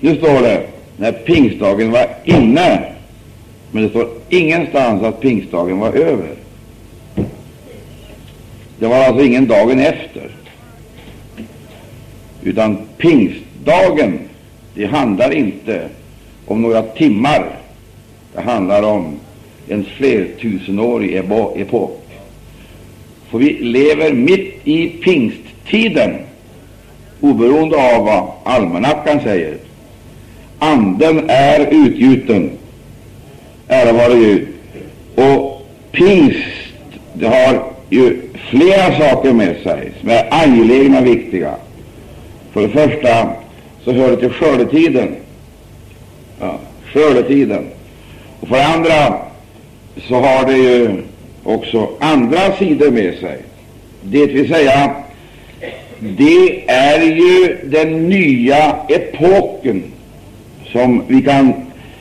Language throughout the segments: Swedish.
Nu står det när pingstdagen var inne, men det står ingenstans att pingstdagen var över. Det var alltså ingen dagen efter, utan pingstdagen, det handlar inte om några timmar, det handlar om en flertusenårig epok. För vi lever mitt i pingsttiden, oberoende av vad almanackan säger. Anden är utgjuten, ära vare Gud. Och pingst, har ju flera saker med sig som är angelägna och viktiga. För det första så hör det till skördetiden. Ja, skördetiden. Och för det andra så har det ju också andra sidor med sig. Det vill säga, det är ju den nya epoken som vi kan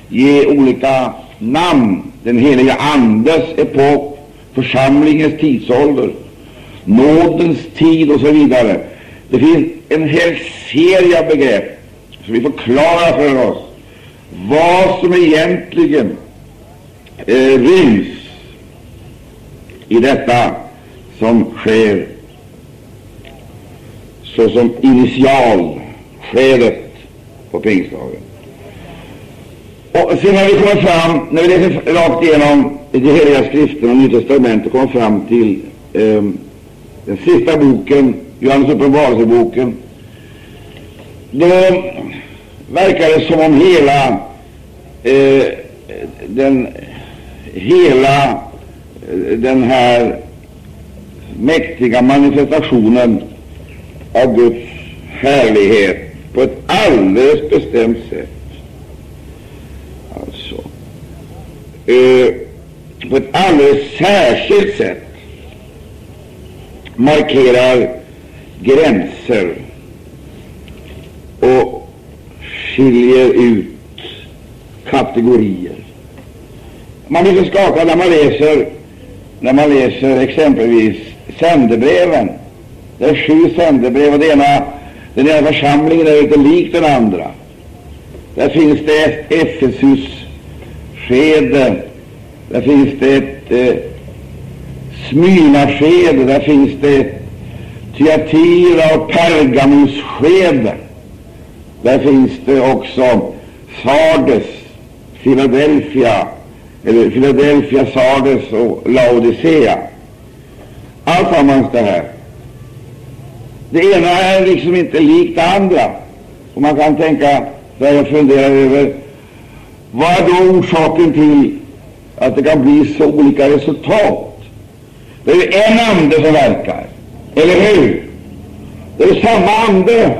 ge olika namn. Den heliga Andes epok, församlingens tidsålder, nådens tid och så vidare. Det finns en hel serie av begrepp som vi förklarar för oss vad som egentligen eh, ryms i detta som sker såsom initialskedet på pingstdagen. Och sen när vi kommer fram, när vi läser rakt igenom de heliga skrifterna och Nya testamentet, kommer fram till eh, den sista boken, Johannes uppenbarelseboken, då verkar det som om hela eh, den hela eh, den här mäktiga manifestationen av Guds härlighet på ett alldeles bestämt sätt alltså eh, på ett alldeles särskilt sätt markerar gränser och skiljer ut kategorier. Man blir så skakad när man läser, när man läser exempelvis sändebreven. Det är sju sändebrev, och det ena, den ena församlingen är inte lik den andra. Där finns det Efesus-skede, där finns det ett eh, Smyrnaskede, där finns det ett Tyatira och Pergamonskede, Där finns det också Sardes, Philadelphia, eller Philadelphia, Sardes och Laodicea. Alltsammans det här. Det ena är liksom inte likt det andra. Och man kan tänka, börja fundera över, vad är då orsaken till att det kan bli så olika resultat? Det är ju en ande som verkar, eller hur? Det är samma ande.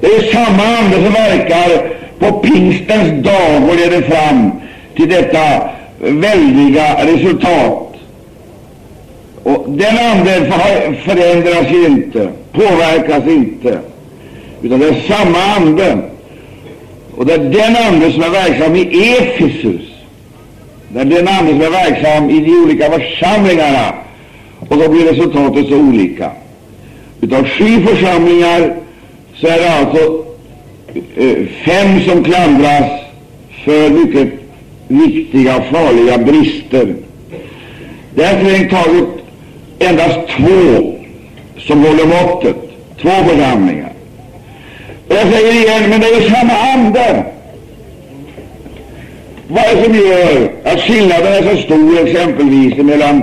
Det är samma ande som verkar på pingstens dag och leder fram till detta väldiga resultat. Och den anden förändras ju inte, påverkas inte, utan det är samma ande. Och det är den ande som är verksam i Efesus, det är en ande som är verksam i de olika församlingarna, och då blir resultatet så olika. Utav sju församlingar så är det alltså eh, fem som klandras för mycket viktiga, farliga brister. Det är strängt taget endast två som håller måttet, två församlingar. Och jag säger igen, men det är ju samma ande. Vad är det som gör att skillnaden är så stor exempelvis mellan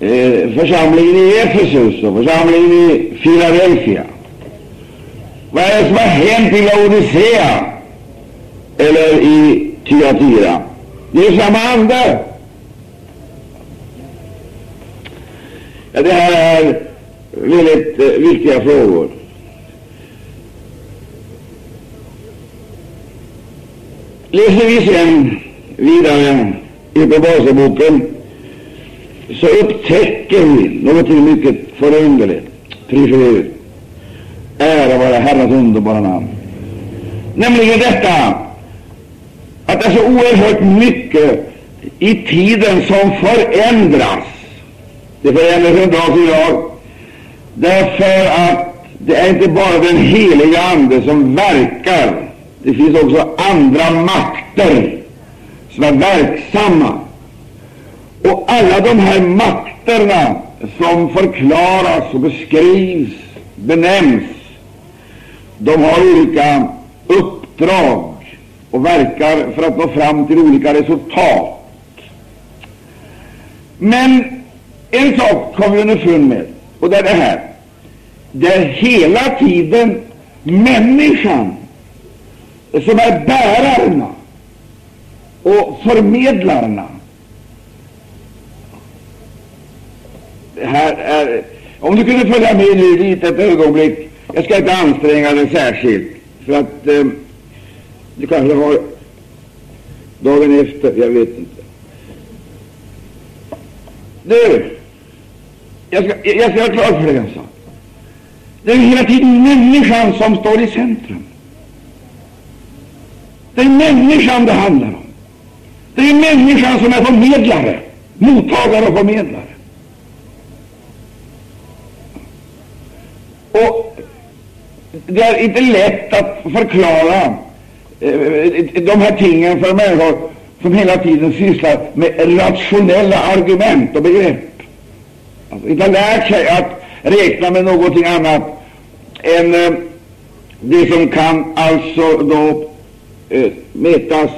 eh, församlingen i Efesus och församlingen i Philadelphia? Vad är det som har hänt i Laodicea eller i Tyatira? Det är samma ande. Ja, det här är väldigt eh, viktiga frågor. Läser vi sen vidare i Uppenbarelseboken så upptäcker vi någonting mycket förunderligt. Pris Ära vare Herrens underbara namn. Nämligen detta att det är så oerhört mycket i tiden som förändras. Det förändras från dag till dag därför att det är inte bara den heliga Ande som verkar det finns också andra makter som är verksamma. Och alla de här makterna som förklaras och beskrivs, benämns, de har olika uppdrag och verkar för att nå fram till olika resultat. Men en sak kom vi underfund med, och det är det här. Det är hela tiden människan som är bärarna och förmedlarna. Det här är, om du kunde följa med nu lite ett ögonblick, jag ska inte anstränga dig särskilt, för att eh, du kanske har dagen efter, jag vet inte. Du, jag ska, jag ska göra klart för dig en sak. Det är hela tiden människan som står i centrum. Det är människan det handlar om. Det är människan som är förmedlare, mottagare och förmedlare. Och det är inte lätt att förklara eh, de här tingen för människor som hela tiden sysslar med rationella argument och begrepp. Alltså, inte har lärt sig att räkna med någonting annat än eh, det som kan alltså då eh, mätas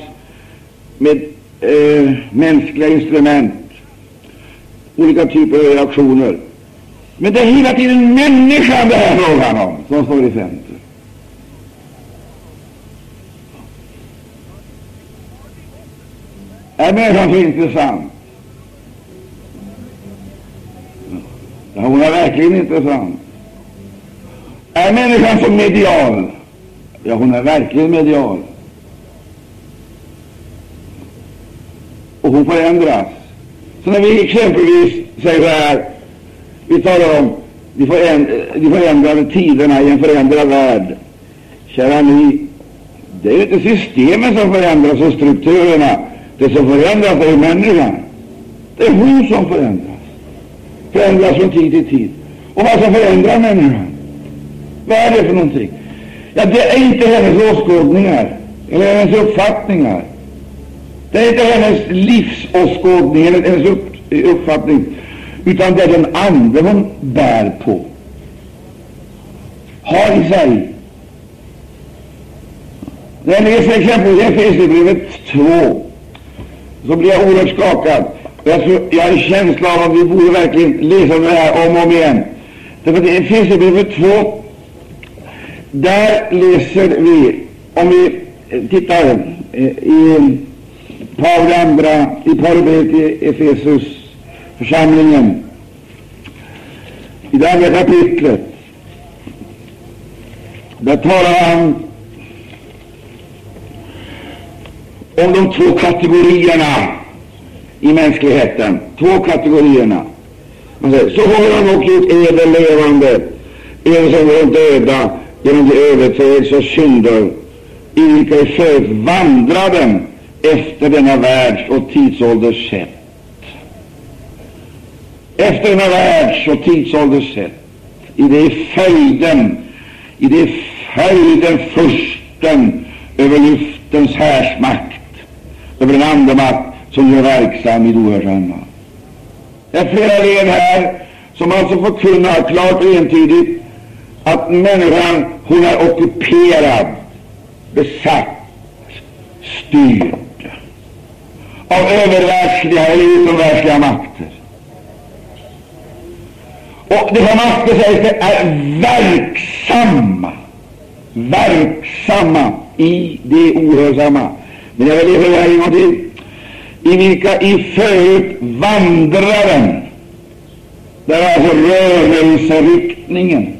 med eh, mänskliga instrument, olika typer av reaktioner. Men det är hela tiden människan det här frågan om som står i centrum. Är människan så intressant? Ja, hon är verkligen intressant. Är människan så medial? Ja, hon är verkligen medial. Och hon förändras. Så när vi exempelvis säger så här, vi talar om de, förändrade tiderna i en förändrad värld. Kära ni, det är inte systemen som förändras och strukturerna. Det som förändras är människan. Det är hon som förändras. Förändras från tid till tid. Och vad som förändrar människan? Vad är det för någonting? Ja, det är inte hennes åskådningar eller hennes uppfattningar. Det är inte hennes livsåskådning eller hennes upp, uppfattning, utan det är den ande hon bär på, har i sig. När jag läser exempelvis Efesierbrevet 2 så blir jag oerhört skakad. Jag, tror, jag har en känsla av att vi borde verkligen läsa det här om och om igen. Därför att i Efesierbrevet 2 där läser vi, om vi tittar eh, i Paul andra, i Paulus till Efesus församlingen, i det andra kapitlet, där talar han om de två kategorierna i mänskligheten. Två kategorierna. Säger, så har han också gjort eder levande, eder som är döda genom de överträdelser och synder i vilka i förut vandrade efter denna världs och tidsålders sätt. Efter denna världs och tidsålders sätt. I det följden, i det följden fursten över luftens härsmakt, över den andemakt som är verksam i det ohörsamma. Det är flera led här som alltså förkunnar klart och entydigt att människan, hon är ockuperad, besatt, styrd av övervärldsliga eller utomvärldsliga makter. Och dessa makter sägs det är verksamma, verksamma i det ohörsamma. Men jag vill höra en gång till. I vilka i förut vandraren, där är alltså rörelseriktningen,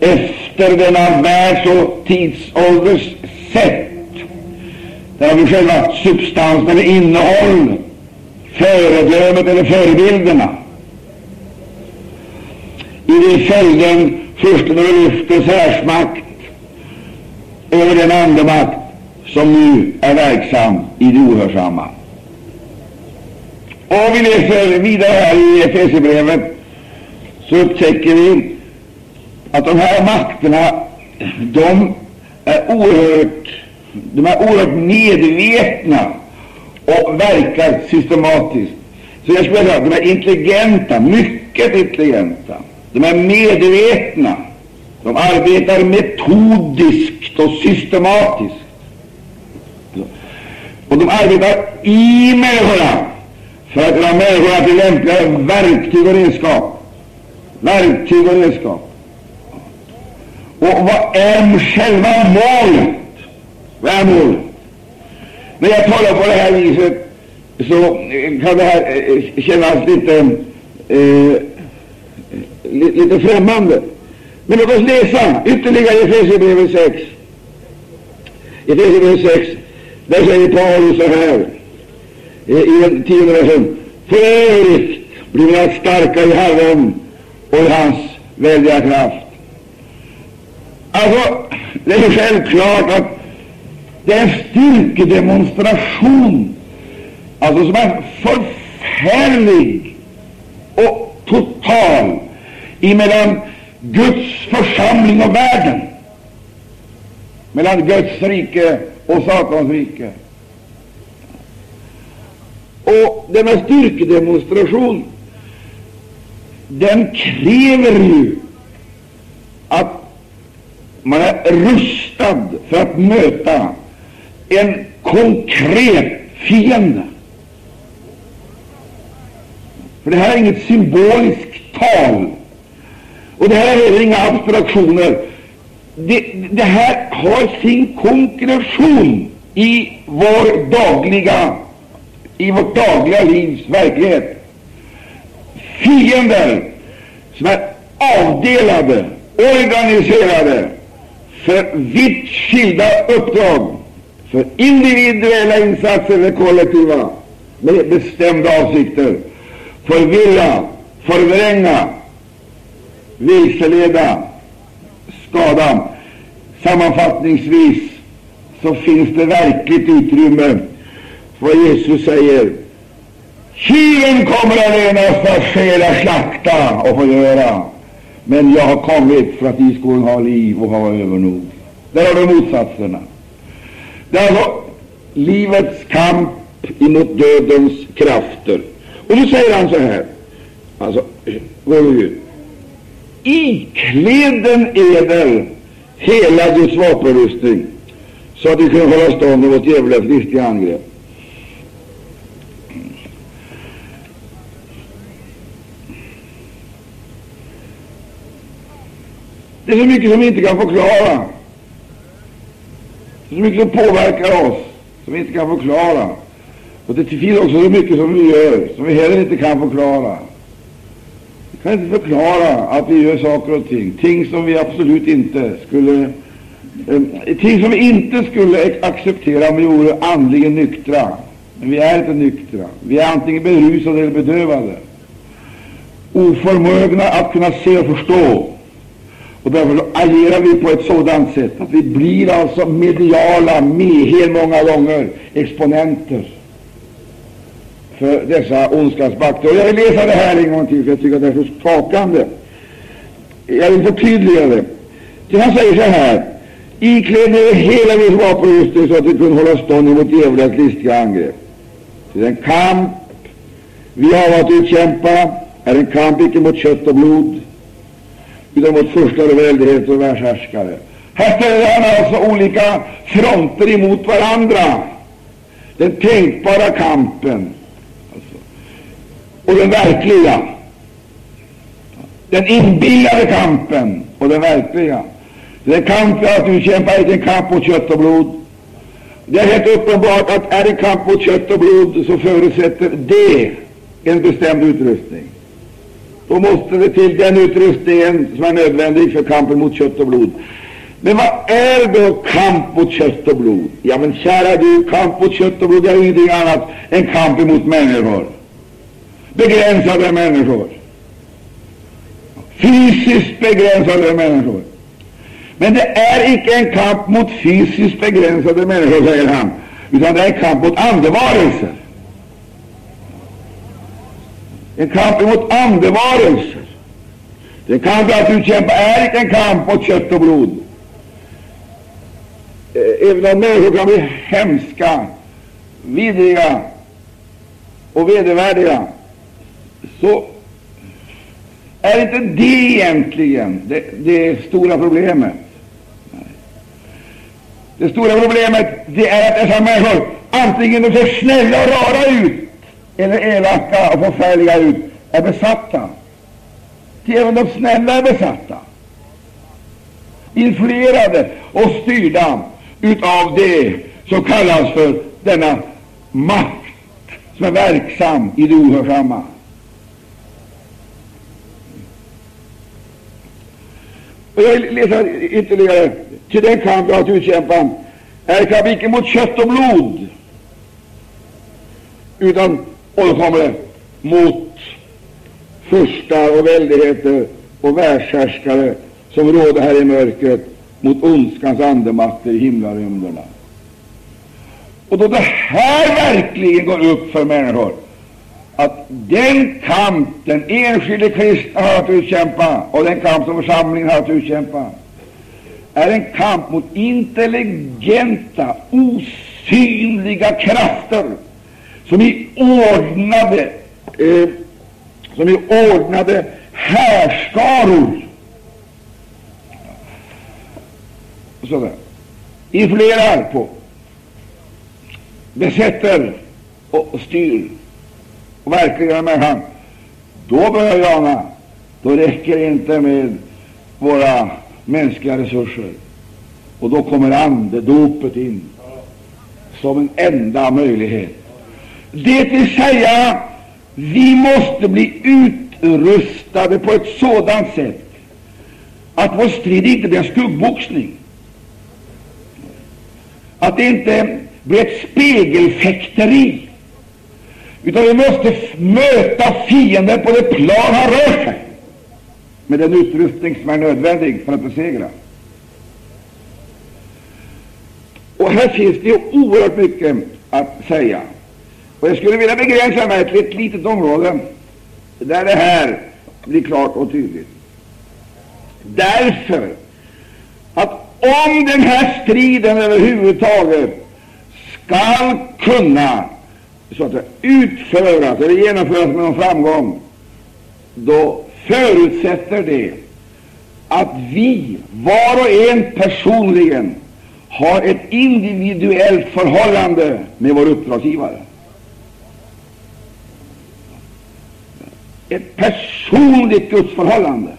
efter denna världs och tidsålders sätt. Där har vi själva substansen eller innehållet, föredömet eller förebilderna. I det följden fursten över luftens härsmakt, över den andemakt som nu är verksam i det ohörsamma. Och vi läser vidare här i Efesierbrevet så upptäcker vi att de här makterna, de är oerhört de är oerhört medvetna och verkar systematiskt. Så jag skulle säga att de är intelligenta, mycket intelligenta. De är medvetna. De arbetar metodiskt och systematiskt. Och de arbetar i människorna för att göra människorna till lämpliga verktyg och redskap. Verktyg och redskap. Och vad är själva målet? Värmor. När jag talar på det här viset så eh, kan det här eh, eh, kännas lite, eh, lite främmande. Men låt oss läsa ytterligare Efesierbrevet 6. Efesierbrevet 6, där säger Paulus så här i den tionde versen. För övrigt blir vi allt starka i Herren och i hans väldiga kraft. Alltså, det är självklart att det är en styrkedemonstration, alltså som är förfärlig och total emellan Guds församling och världen, mellan Guds rike och Satans rike. Och denna styrkedemonstration, den kräver ju att man är rustad för att möta en konkret fiende. För det här är inget symboliskt tal, och det här är heller inga abstraktioner. Det, det här har sin konkretion i vår dagliga, i vårt dagliga livs verklighet. Fiender som är avdelade, organiserade för vitt skilda uppdrag, för individuella insatser eller kollektiva, med bestämda avsikter, förvirra, förvränga, vilseleda, skada. Sammanfattningsvis så finns det verkligt utrymme för vad Jesus säger. Tjuven kommer allenast att stjäla, slakta och förgöra. Men jag har kommit för att ni skulle ha liv och ha övernog. Där har du motsatserna. Det var livets kamp emot dödens krafter. Och då säger han så här, alltså, går Gud, Ikläden eder hela Guds vapenrustning, så att vi kan hålla stånd mot djävulens listiga angrepp. Det är så mycket som vi inte kan förklara. Så mycket som påverkar oss, som vi inte kan förklara. Och det finns också så mycket som vi gör, som vi heller inte kan förklara. Vi kan inte förklara att vi gör saker och ting, ting som vi absolut inte skulle eh, ting som vi inte skulle acceptera om vi vore andligen nyktra. Men vi är inte nyktra. Vi är antingen berusade eller bedövade, oförmögna att kunna se och förstå. Och därför agerar vi på ett sådant sätt att vi blir alltså mediala, med många gånger exponenter för dessa ondskapsmakter. Och jag vill läsa det här en gång till, för jag tycker att det är så skakande. Jag vill förtydliga det. Till han säger så här, ikläd er hela viss vapenrustning så att vi kan hålla stånd emot djävulens listiga angrepp. Till den kamp vi har att utkämpa är en kamp icke mot kött och blod, utan mot furstar och väldigheter och världshärskare. Här ställer han alltså olika fronter emot varandra. Den tänkbara kampen alltså, och den verkliga. Den inbillade kampen och den verkliga. Den kamp för att utkämpa är en kamp mot kött och blod. Det är helt uppenbart att är det kamp mot kött och blod så förutsätter det en bestämd utrustning. Då måste det till den utrustningen som är nödvändig för kampen mot kött och blod. Men vad är då kamp mot kött och blod? Ja, men kära du, kamp mot kött och blod är ingenting annat än kamp mot människor. Begränsade människor. Fysiskt begränsade människor. Men det är icke en kamp mot fysiskt begränsade människor, säger han, utan det är en kamp mot andevarelser. En kamp mot andevarelser. Den kamp att utkämpa är inte en kamp mot kött och blod. Eh, även om människor kan bli hemska, vidriga och vedervärdiga, så är inte det egentligen det, det stora problemet. Det stora problemet det är att dessa människor antingen de ser snälla och rara ut eller elaka och förfärliga ut, är besatta. Till även de snälla är besatta, influerade och styrda utav det som kallas för denna makt som är verksam i det ohörsamma. Och jag vill läsa ytterligare. Till den kamp jag har att utkämpa är kamp icke mot kött och blod, utan och då kommer det mot furstar och väldigheter och världshärskare som råder här i mörkret, mot ondskans andemakter i himlarymderna. Och då det här verkligen går upp för människor att den kamp den enskilde kristna har att utkämpa och den kamp som församlingen har att utkämpa är en kamp mot intelligenta, osynliga krafter som i ordnade, eh, som i ordnade härskaror sådär, influerar på, besätter och, styr och verkligen människan. Då börjar jag ana, då räcker det inte med våra mänskliga resurser. Och då kommer andedopet in som en enda möjlighet. Det vill säga, vi måste bli utrustade på ett sådant sätt att vår strid inte blir en skuggboxning, att det inte blir ett spegelfäkteri, utan vi måste möta fienden på det plan han rör sig med den utrustning som är nödvändig för att besegra. Och här finns det oerhört mycket att säga. Och jag skulle vilja begränsa mig till ett litet område där det här blir klart och tydligt. Därför att om den här striden överhuvudtaget skall kunna så att utföras eller genomföras med någon framgång, då förutsätter det att vi, var och en personligen, har ett individuellt förhållande med vår uppdragsgivare. Ett personligt gudsförhållande.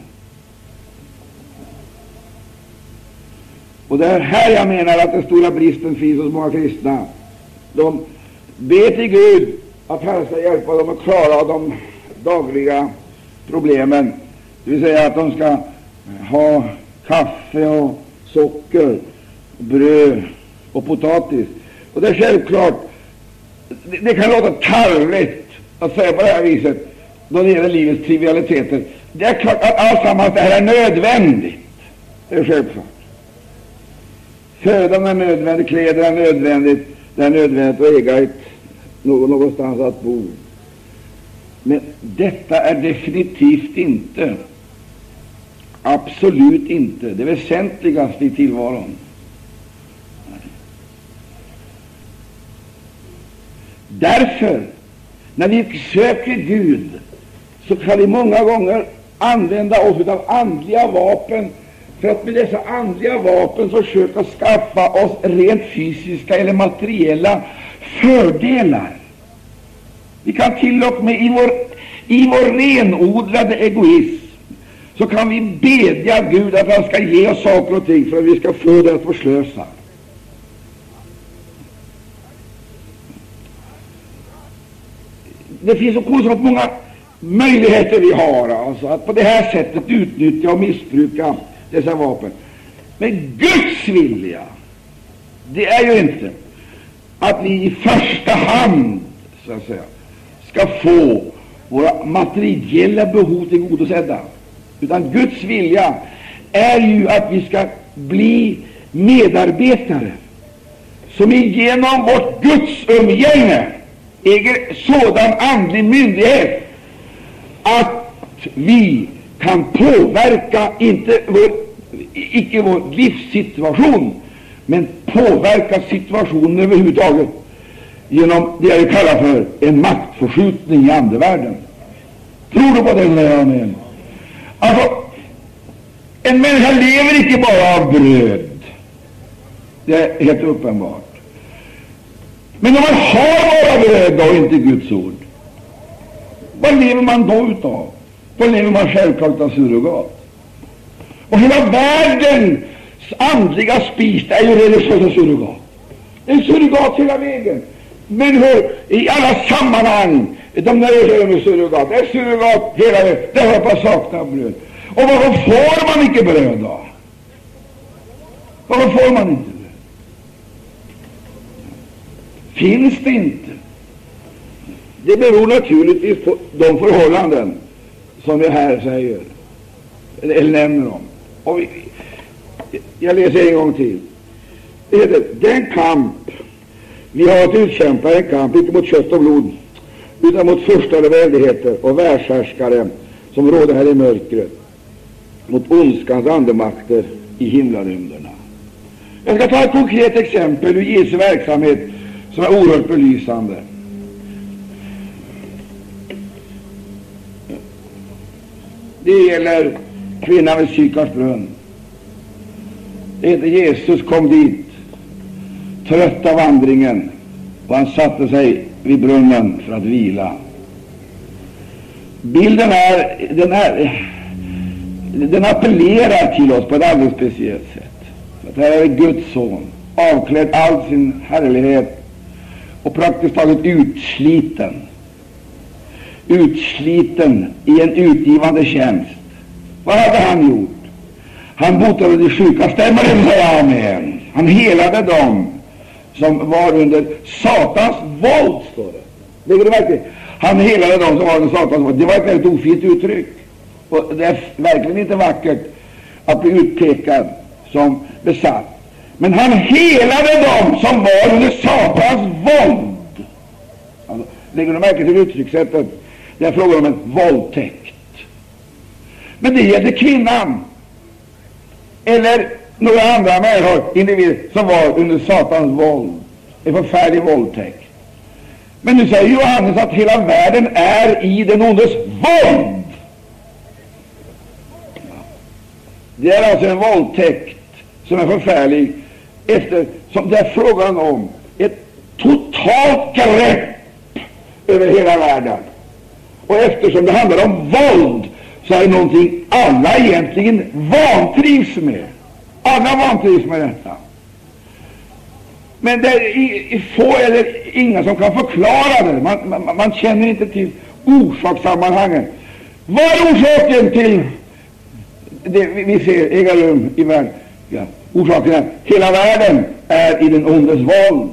Och det är här jag menar att den stora bristen finns hos många kristna. De ber till Gud att Herren ska hjälpa dem att klara de dagliga problemen, det vill säga att de ska ha kaffe och socker, bröd och potatis. Och det är självklart, det, det kan låta tarvligt att säga på det här viset då det gäller livets trivialiteter. Det är klart att alltsammans det här är nödvändigt. Det är självklart. Födan är nödvändig, kläder är nödvändigt, det är nödvändigt att äga ett, någonstans att bo. Men detta är definitivt inte, absolut inte, det väsentligaste i tillvaron. Därför, när vi söker Gud, så kan vi många gånger använda oss av andliga vapen för att med dessa andliga vapen försöka skaffa oss rent fysiska eller materiella fördelar. Vi kan till och med i vår, i vår renodlade egoism så kan vi bedja Gud att han ska ge oss saker och ting för att vi ska få det att förslösa. Det finns så kolossalt många möjligheter vi har alltså, att på det här sättet utnyttja och missbruka dessa vapen. Men Guds vilja, det är ju inte att vi i första hand så att säga, ska få våra materiella behov tillgodosedda, utan Guds vilja är ju att vi ska bli medarbetare som genom vårt Guds umgänge äger sådan andlig myndighet att vi kan påverka inte vår, icke vår livssituation, men påverka situationen överhuvudtaget genom det jag kallar för en maktförskjutning i andevärlden. Tror du på det? Säger amen. Alltså, en människa lever icke bara av bröd. Det är helt uppenbart. Men om man har bara bröd då, inte Guds ord, vad lever man då utav? Då lever man självklart av surrogat. Och hela världens andliga spis är ju religiösa surrogat. Det är surrogat hela vägen. Människor i alla sammanhang, de nöjer sig med surrogat. Det är surrogat hela vägen. Det har jag sakna bröd. Och varför får man inte bröd då? Varför får man inte bröd? Finns det inte? Det beror naturligtvis på de förhållanden som jag här säger, eller nämner om. Och vi, jag läser en gång till. Det heter, den kamp vi har att utkämpa en kamp inte mot kött och blod, utan mot förstade väldigheter och världshärskare som råder här i mörkret, mot ondskans andemakter i himlarymderna. Jag ska ta ett konkret exempel ur Jesu verksamhet som är oerhört belysande. Det gäller kvinnan vid Sykars brunn. Det heter Jesus kom dit, trött av vandringen, och han satte sig vid brunnen för att vila. Bilden är, den, är, den appellerar till oss på ett alldeles speciellt sätt. För här är Guds son, avklädd all sin härlighet och praktiskt taget utsliten. Utsliten i en utgivande tjänst. Vad hade han gjort? Han botade de sjuka. Stämmer det? med amen. Han helade dem som var under Satans våld, står det. Ligger det verkligen? Han helade dem som var under Satans våld. Det var ett väldigt ofint uttryck. Och det är verkligen inte vackert att bli utpekad som besatt. Men han helade dem som var under Satans våld. Alltså, lägger du märke till uttryckssättet? Det är frågan om en våldtäkt. Men det gällde kvinnan eller några andra människor, individer, som var under Satans våld. En förfärlig våldtäkt. Men nu säger Johannes att hela världen är i den ondes våld. Det är alltså en våldtäkt som är förfärlig, eftersom det är frågan om ett totalt grepp över hela världen. Och eftersom det handlar om våld, så är det någonting alla egentligen vantrivs med. Alla vantrivs med detta. Men det är få eller inga som kan förklara det. Man, man, man känner inte till orsakssammanhangen. Vad är orsaken till det vi ser äga rum i världen? Ja, orsaken är hela världen är i den ondes våld.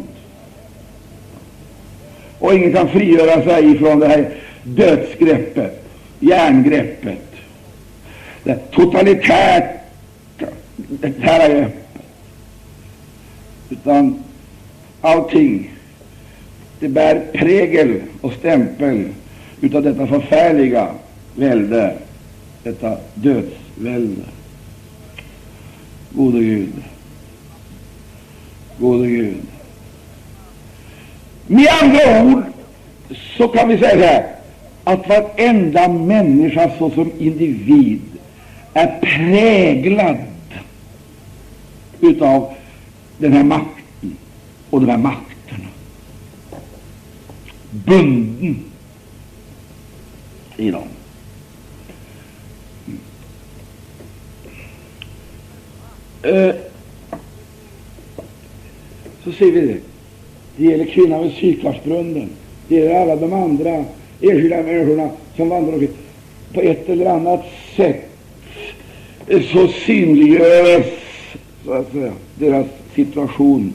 Och ingen kan frigöra sig från det här dödsgreppet, järngreppet, det totalitära greppet, utan allting det bär prägel och stämpel utav detta förfärliga välde, detta dödsvälde. Gode Gud, gode Gud. Med andra ord så kan vi säga så här, att varenda människa såsom individ är präglad utav den här makten och de här makterna. Bunden i dem. Eh, så ser vi det. Det gäller kvinnan vid Sydkarlsbrunnen. Det gäller alla de andra enskilda människorna som vandrar omkring. På ett eller annat sätt så synliggörs så att säga, deras situation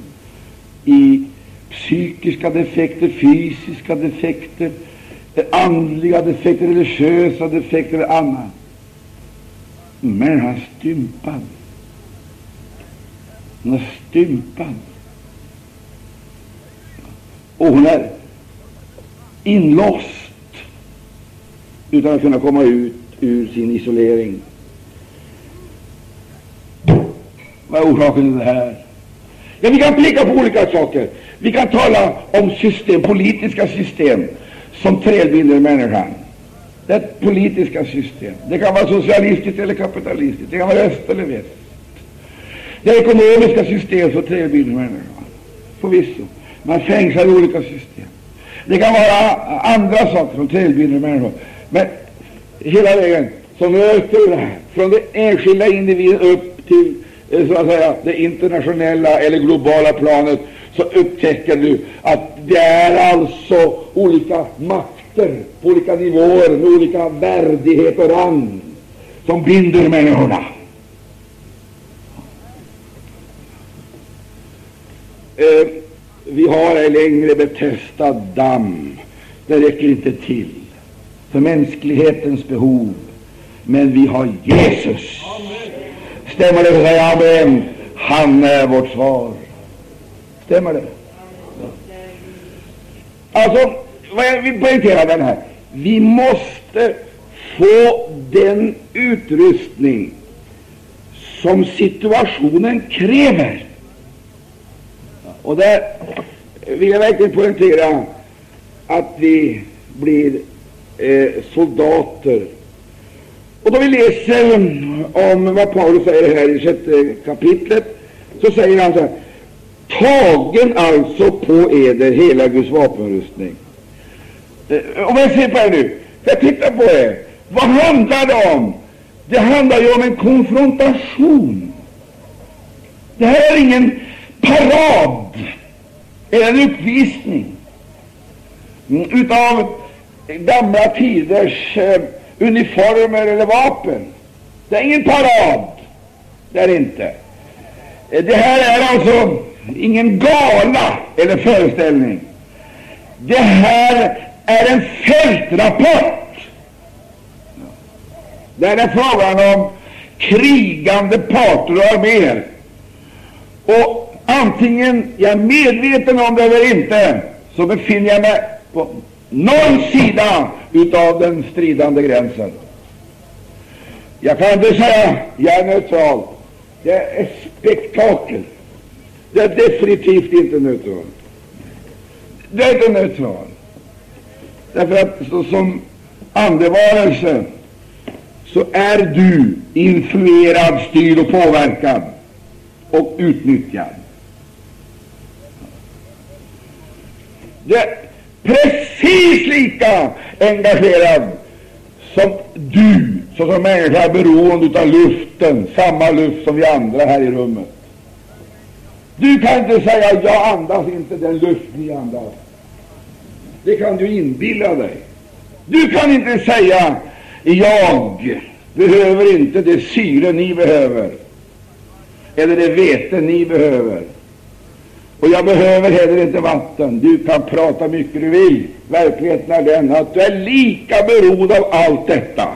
i psykiska defekter, fysiska defekter, andliga defekter, religiösa defekter eller annat. Men han är stympad. Hon är stympad. Och hon är inlåst utan att kunna komma ut ur sin isolering. Vad är orsaken till det här? Ja, vi kan peka på olika saker. Vi kan tala om system, politiska system som trälbinder människan. Det är ett politiska system. Det kan vara socialistiskt eller kapitalistiskt. Det kan vara öst eller väst. Det är ekonomiska system som trälbinder människan. Förvisso. Man fängslar olika system. Det kan vara andra saker som trälbinder människan. Men hela vägen så möter vi det här, från den enskilda individen upp till eh, så att säga, det internationella eller globala planet, så upptäcker du att det är alltså olika makter på olika nivåer med olika värdighet och rang som binder människorna. Eh, vi har ej längre betestad damm. Det räcker inte till för mänsklighetens behov. Men vi har Jesus. Stämmer det? Säg amen. Han är vårt svar. Stämmer det? Alltså, vad jag vill poängtera den här. Vi måste få den utrustning som situationen kräver. Och där vill jag verkligen poängtera att vi blir eh, soldater. Och då vi läser um, om vad Paulus säger här i sjätte kapitlet, så säger han så här Tagen alltså på eder hela Guds vapenrustning. Eh, om jag ser på er nu, jag tittar på er, vad handlar det om? Det handlar ju om en konfrontation. Det här är ingen parad eller en uppvisning mm, utav gamla tiders eh, uniformer eller vapen. Det är ingen parad. Det är inte. Eh, det här är alltså ingen gala eller föreställning. Det här är en fältrapport. Där är frågan om krigande parter och arméer. Och antingen jag är medveten om det eller inte, så befinner jag mig på någon sida utav den stridande gränsen. Jag kan inte säga jag är neutral. Det är ett spektakel. Det är definitivt inte neutral. Det är inte neutral. Därför att så, som andevarelse så är du influerad, styrd och påverkad och utnyttjad. Det precis lika engagerad som du såsom människa är beroende av luften, samma luft som vi andra här i rummet. Du kan inte säga jag andas inte den luft ni andas. Det kan du inbilla dig. Du kan inte säga jag behöver inte det syre ni behöver eller det vete ni behöver. Och jag behöver heller inte vatten. Du kan prata mycket du vill. Verkligheten är den att du är lika beroende av allt detta.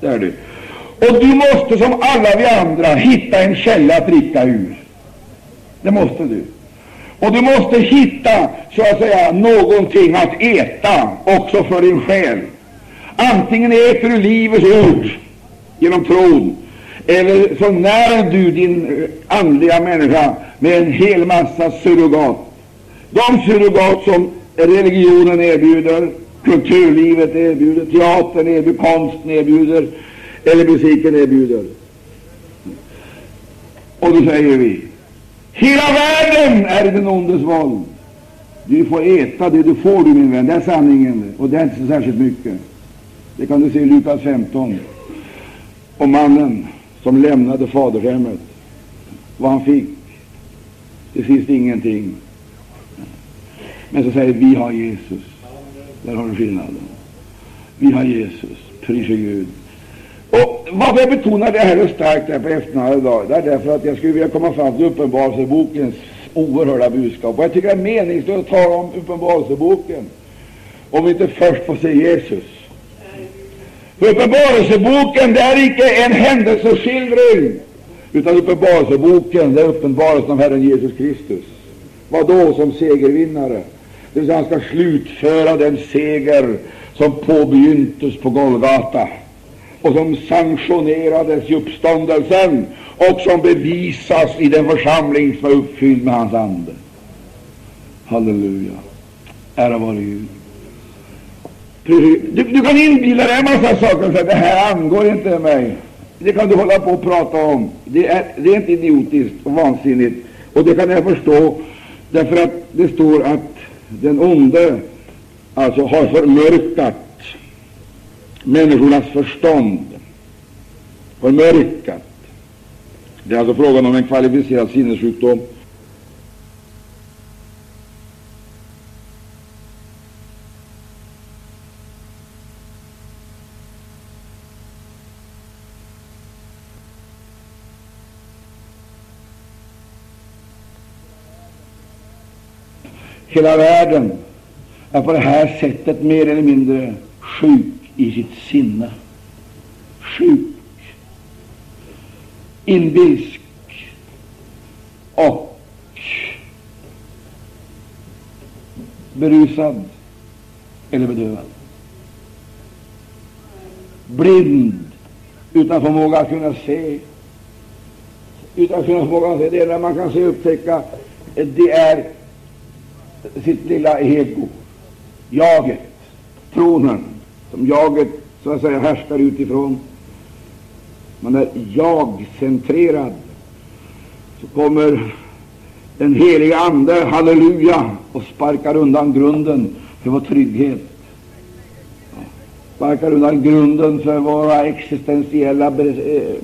Det är du. Och du måste som alla vi andra hitta en källa att dricka ur. Det måste du. Och du måste hitta, så att säga, någonting att äta också för din själ. Antingen äter du livets ord genom tron, eller så när du din andliga människa med en hel massa surrogat. De surrogat som religionen erbjuder, kulturlivet erbjuder, teatern erbjuder, konsten erbjuder, eller musiken erbjuder. Och då säger vi Hela världen är i den ondes våld. Du får äta det du får, du min vän. Det är sanningen, och det är inte så särskilt mycket. Det kan du se i Lukas 15 om mannen som lämnade faderhemmet. Vad han fick. Det finns ingenting. Men så säger vi har Jesus. Där har du skillnaden. Vi har Jesus. Prisa Gud. Och varför jag betonar det här så starkt här på eftermiddagen idag, det är därför att jag skulle vilja komma fram till Uppenbarelsebokens oerhörda budskap. Och jag tycker det är meningslöst att tala om Uppenbarelseboken om vi inte först får se Jesus. Uppenbarelseboken det är icke en händelseskildring, utan Uppenbarelseboken det är uppenbarelsen av Herren Jesus Kristus. Vad då som segervinnare? Det vill säga, han ska slutföra den seger som påbegyntes på Golgata och som sanktionerades i uppståndelsen och som bevisas i den församling som är uppfylld med hans ande. Halleluja. Ära vare Gud. Du, du kan inbilla dig en massa saker och säga det här angår inte mig. Det kan du hålla på och prata om. Det är rent idiotiskt och vansinnigt. Och det kan jag förstå, därför att det står att den onde alltså har förmörkat människornas förstånd. Förmörkat. Det är alltså frågan om en kvalificerad sinnessjukdom. Hela världen är på det här sättet mer eller mindre sjuk i sitt sinne. Sjuk, inbilsk och berusad eller bedövad. Blind, utan förmåga att kunna se. Utan förmåga att se. Det enda man kan se upptäcka, det är sitt lilla ego, jaget, tronen, som jaget så att säga härskar utifrån. Man är jag-centrerad. Så kommer den heliga Ande, halleluja, och sparkar undan grunden för vår trygghet. Sparkar undan grunden för våra existentiella, eh,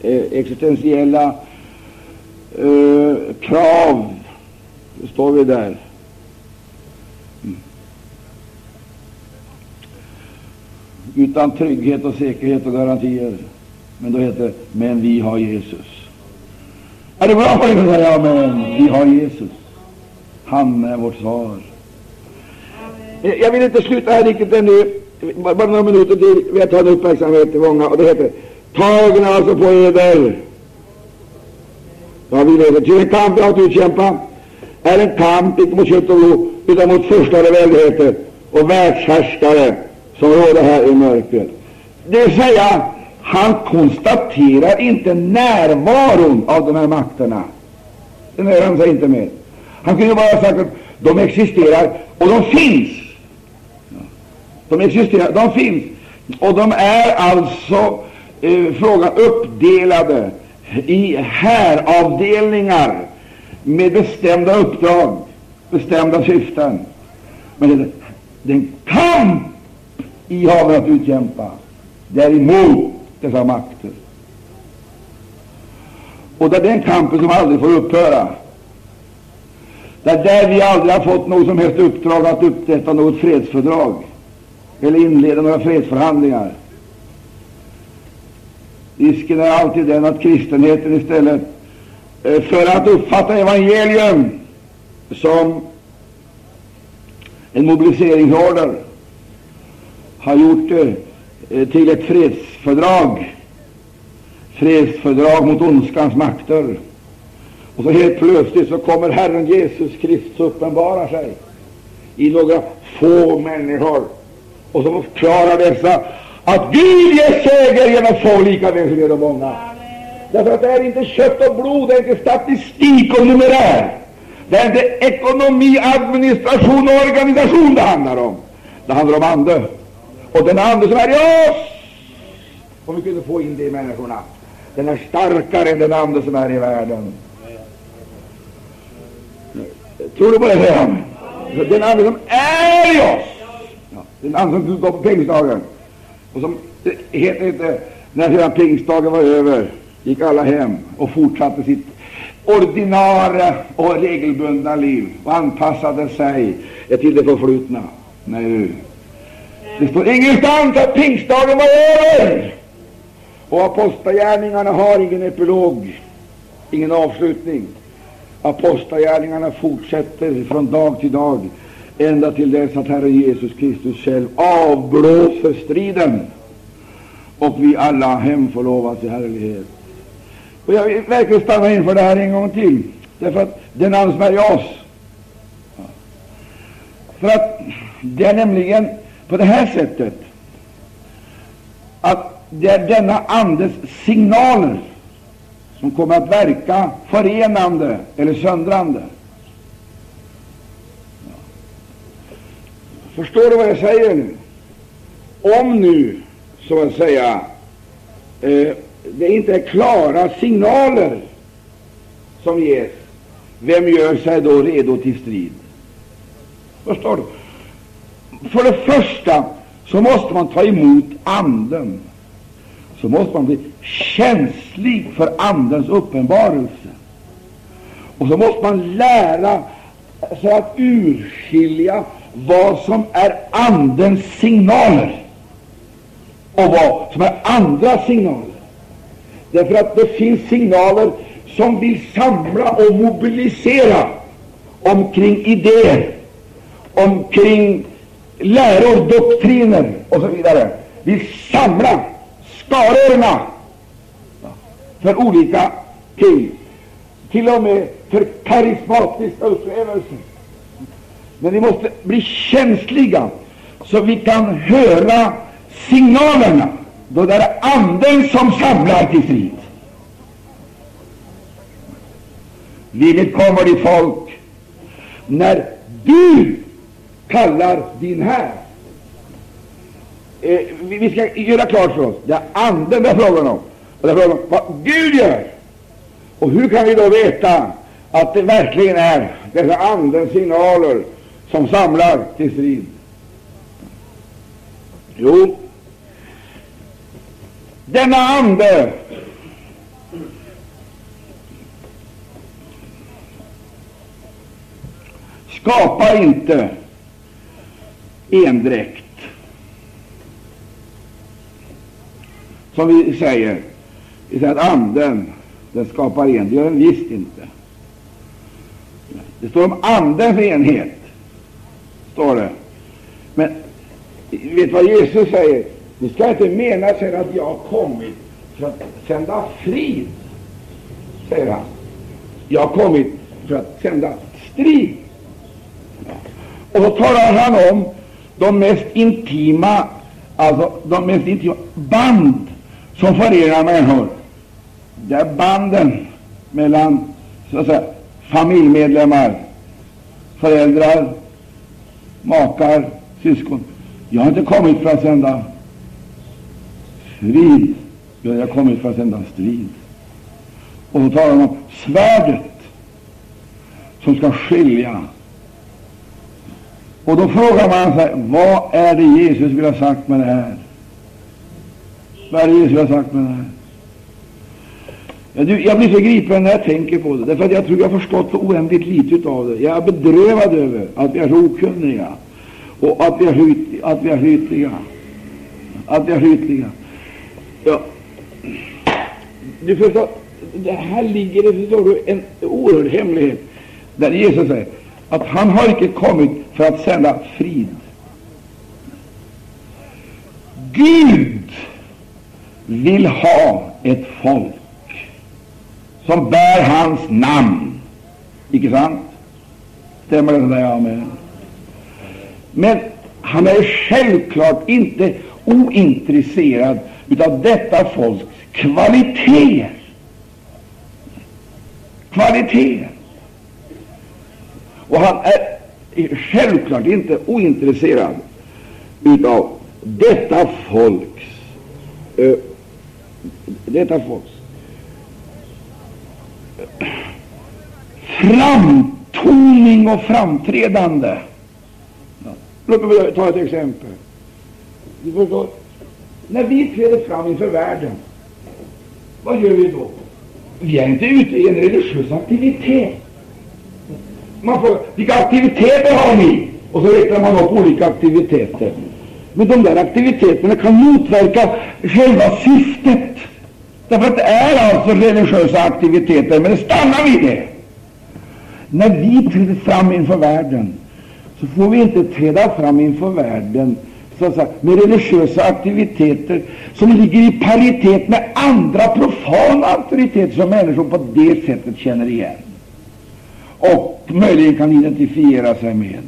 eh, existentiella eh, krav. Då står vi där. Utan trygghet och säkerhet och garantier. Men då heter det Men vi har Jesus. Är det bra för dig att säga Amen? Vi har Jesus. Han är vårt svar. Eh, jag vill inte sluta här riktigt ännu. Bara några minuter till. Vi har tagit uppmärksamhet till många. Och det heter Tagen alltså på eder. Ja, vi lever. Ty en kamp jag att utkämpa är en kamp inte mot kött och blod, utan mot förstare väldigheter och världshärskare som råder här i mörkret. Det vill säga, han konstaterar inte närvaron av de här makterna. Det nöjer han sig inte med. Han kunde bara ha sagt att de existerar och de finns. De existerar, de finns. Och de är alltså eh, frågan uppdelade i häravdelningar med bestämda uppdrag, bestämda syften. Men den kamp i havet att utkämpa. däremot dessa makter. Och det är den kampen som aldrig får upphöra. Det är där vi aldrig har fått något som helst uppdrag att upprätta något fredsfördrag eller inleda några fredsförhandlingar. Risken är alltid den att kristenheten istället eh, för att uppfatta evangelium som en mobiliseringsorder har gjort det eh, till ett fredsfördrag, fredsfördrag mot ondskans makter. Och så helt plötsligt så kommer Herren Jesus Kristus uppenbara sig i några få människor och så förklarar dessa att Gud ger seger genom få lika väl som genom många. Därför att det är inte kött och blod, det är inte statistik och numerär. Det är inte ekonomi, administration och organisation det handlar om. Det handlar om ande och den ande som är i oss, om vi kunde få in det i människorna, den är starkare än den ande som är i världen. Tror du på det? Säger Den ande som är i oss, ja, den ande som går på pingstdagen, och som heter inte, när sedan pingstdagen var över, gick alla hem och fortsatte sitt ordinarie och regelbundna liv och anpassade sig till det förflutna. Nej, det står ingenstans att pingstdagen var över. Och apostlagärningarna har ingen epilog, ingen avslutning. Apostlagärningarna fortsätter från dag till dag, ända till dess att Herren Jesus Kristus själv avblåser striden och vi alla hemförlovas i härlighet. Och jag vill verkligen stanna inför det här en gång till, därför att den ansvärjer i oss. För att det är nämligen på det här sättet att det är denna Andes signaler som kommer att verka förenande eller söndrande. Förstår du vad jag säger nu? Om nu, så att säga, eh, det inte är klara signaler som ges, vem gör sig då redo till strid? Förstår du? För det första så måste man ta emot Anden. Så måste man bli känslig för Andens uppenbarelse. Och så måste man lära sig att urskilja vad som är Andens signaler och vad som är andra signaler. Därför att det finns signaler som vill samla och mobilisera omkring idéer, omkring läror, doktriner och så vidare. Vill samla skarorna för olika ting, till och med för karismatiska upplevelser. Men vi måste bli känsliga så vi kan höra signalerna då det är Anden som samlar till strid. Vilket kommer ditt folk när du kallar din här. Eh, vi ska göra klart för oss det är Anden det är frågan om. Och det är frågan om vad Gud gör. Och hur kan vi då veta att det verkligen är dessa Andens signaler som samlar till strid? Jo, denna ande skapar inte endräkt, som vi säger. Vi säger att anden den skapar en. Det gör den visst inte. Det står om andens enhet, står det. Men vet vad Jesus säger? Ni ska inte mena sen att jag har kommit för att sända frid, säger han. Jag har kommit för att sända strid. Och så talar han om de mest intima, alltså de mest intima band som förenar människor. Det är banden mellan så att säga, familjemedlemmar, föräldrar, makar, syskon. Jag har inte kommit för att sända frid, jag har kommit för att sända strid. Och då talar de om svärdet som ska skilja. Och då frågar man sig, vad är det Jesus vill ha sagt med det här? Vad är det Jesus vill ha sagt med det här? Jag blir så gripen när jag tänker på det, därför att jag tror jag har förstått så oändligt lite av det. Jag är bedrövad över att vi är så okunniga och att vi är, hyt, att vi är hytliga. Att vi är hytliga. Ja. Du förstår, det här ligger det förstår du, en oerhörd hemlighet, där Jesus säger att han har icke kommit för att sända frid. Gud vill ha ett folk som bär hans namn. Icke sant? Stämmer det? Där? Amen. Men han är självklart inte ointresserad av detta folks kvaliteter. Kvaliteter. Och han är självklart inte ointresserad utav detta folks eh, detta folks framtoning och framträdande. Låt mig ta ett exempel. Du förstår, när vi träder fram inför världen, vad gör vi då? Vi är inte ute i en religiös aktivitet. Man får, vilka aktiviteter har ni? Och så räknar man upp olika aktiviteter. Men de där aktiviteterna kan motverka själva syftet. Därför att det är alltså religiösa aktiviteter, men det stannar vid det. När vi träder fram inför världen, så får vi inte träda fram inför världen så att säga, med religiösa aktiviteter som ligger i paritet med andra profana auktoriteter som människor på det sättet känner igen och möjligen kan identifiera sig med.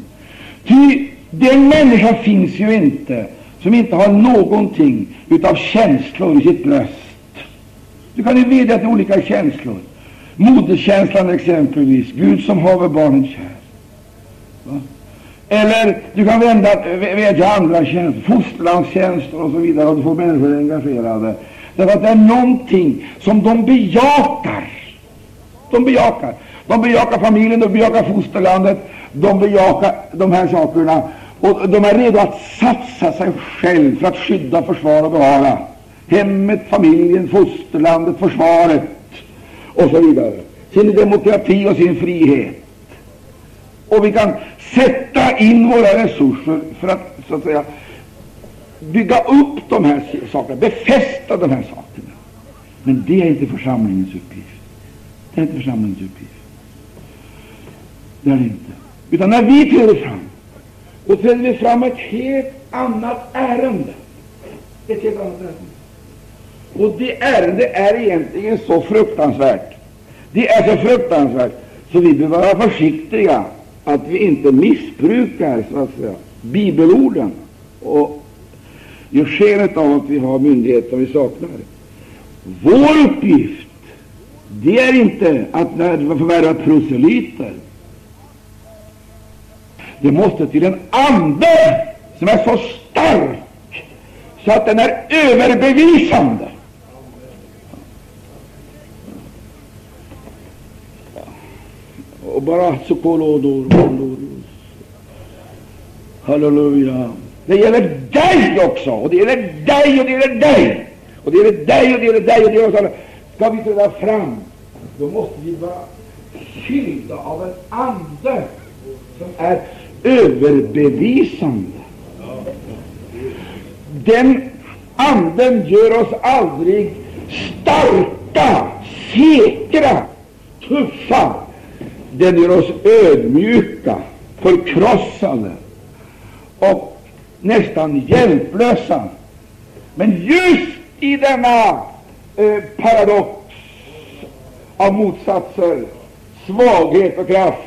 Ty den människa finns ju inte som inte har någonting utav känslor i sitt bröst Du kan ju vädja till olika känslor. Moderkänslan exempelvis, Gud som haver barnen kär. Va? Eller du kan vända, vädja andra känslor. Fosterlandskänslor och så vidare, och du får människor engagerade. Därför att det är någonting som de bejakar. De bejakar. De bejakar familjen, de bejakar fosterlandet, de bejakar de här sakerna. Och de är redo att satsa sig själv för att skydda, försvara och bevara hemmet, familjen, fosterlandet, försvaret och så vidare. Sin demokrati och sin frihet. Och vi kan sätta in våra resurser för att så att säga bygga upp de här sakerna, befästa de här sakerna. Men det är inte församlingens uppgift. Det är inte församlingens uppgift. Det är det inte. Utan när vi träder fram, då träder vi fram ett helt annat ärende. Ett helt annat ärende. Och det ärendet är egentligen så fruktansvärt. Det är så fruktansvärt så vi behöver vara försiktiga att vi inte missbrukar så att säga, bibelorden och gör skenet av att vi har myndigheter som vi saknar. Vår uppgift det är inte att förvärva proselyter. Det måste till en ande som är så stark så att den är överbevisande. Och bara så Halleluja. Det gäller dig också, och det gäller dig, och det gäller dig, och det gäller dig, och det gäller dig, och det gäller dig. Ska vi träda fram, då måste vi vara fyllda av en ande som är överbevisande. Den anden gör oss aldrig starka, säkra, tuffa. Den gör oss ödmjuka, förkrossade och nästan hjälplösa. Men just i denna eh, paradox av motsatser, svaghet och kraft,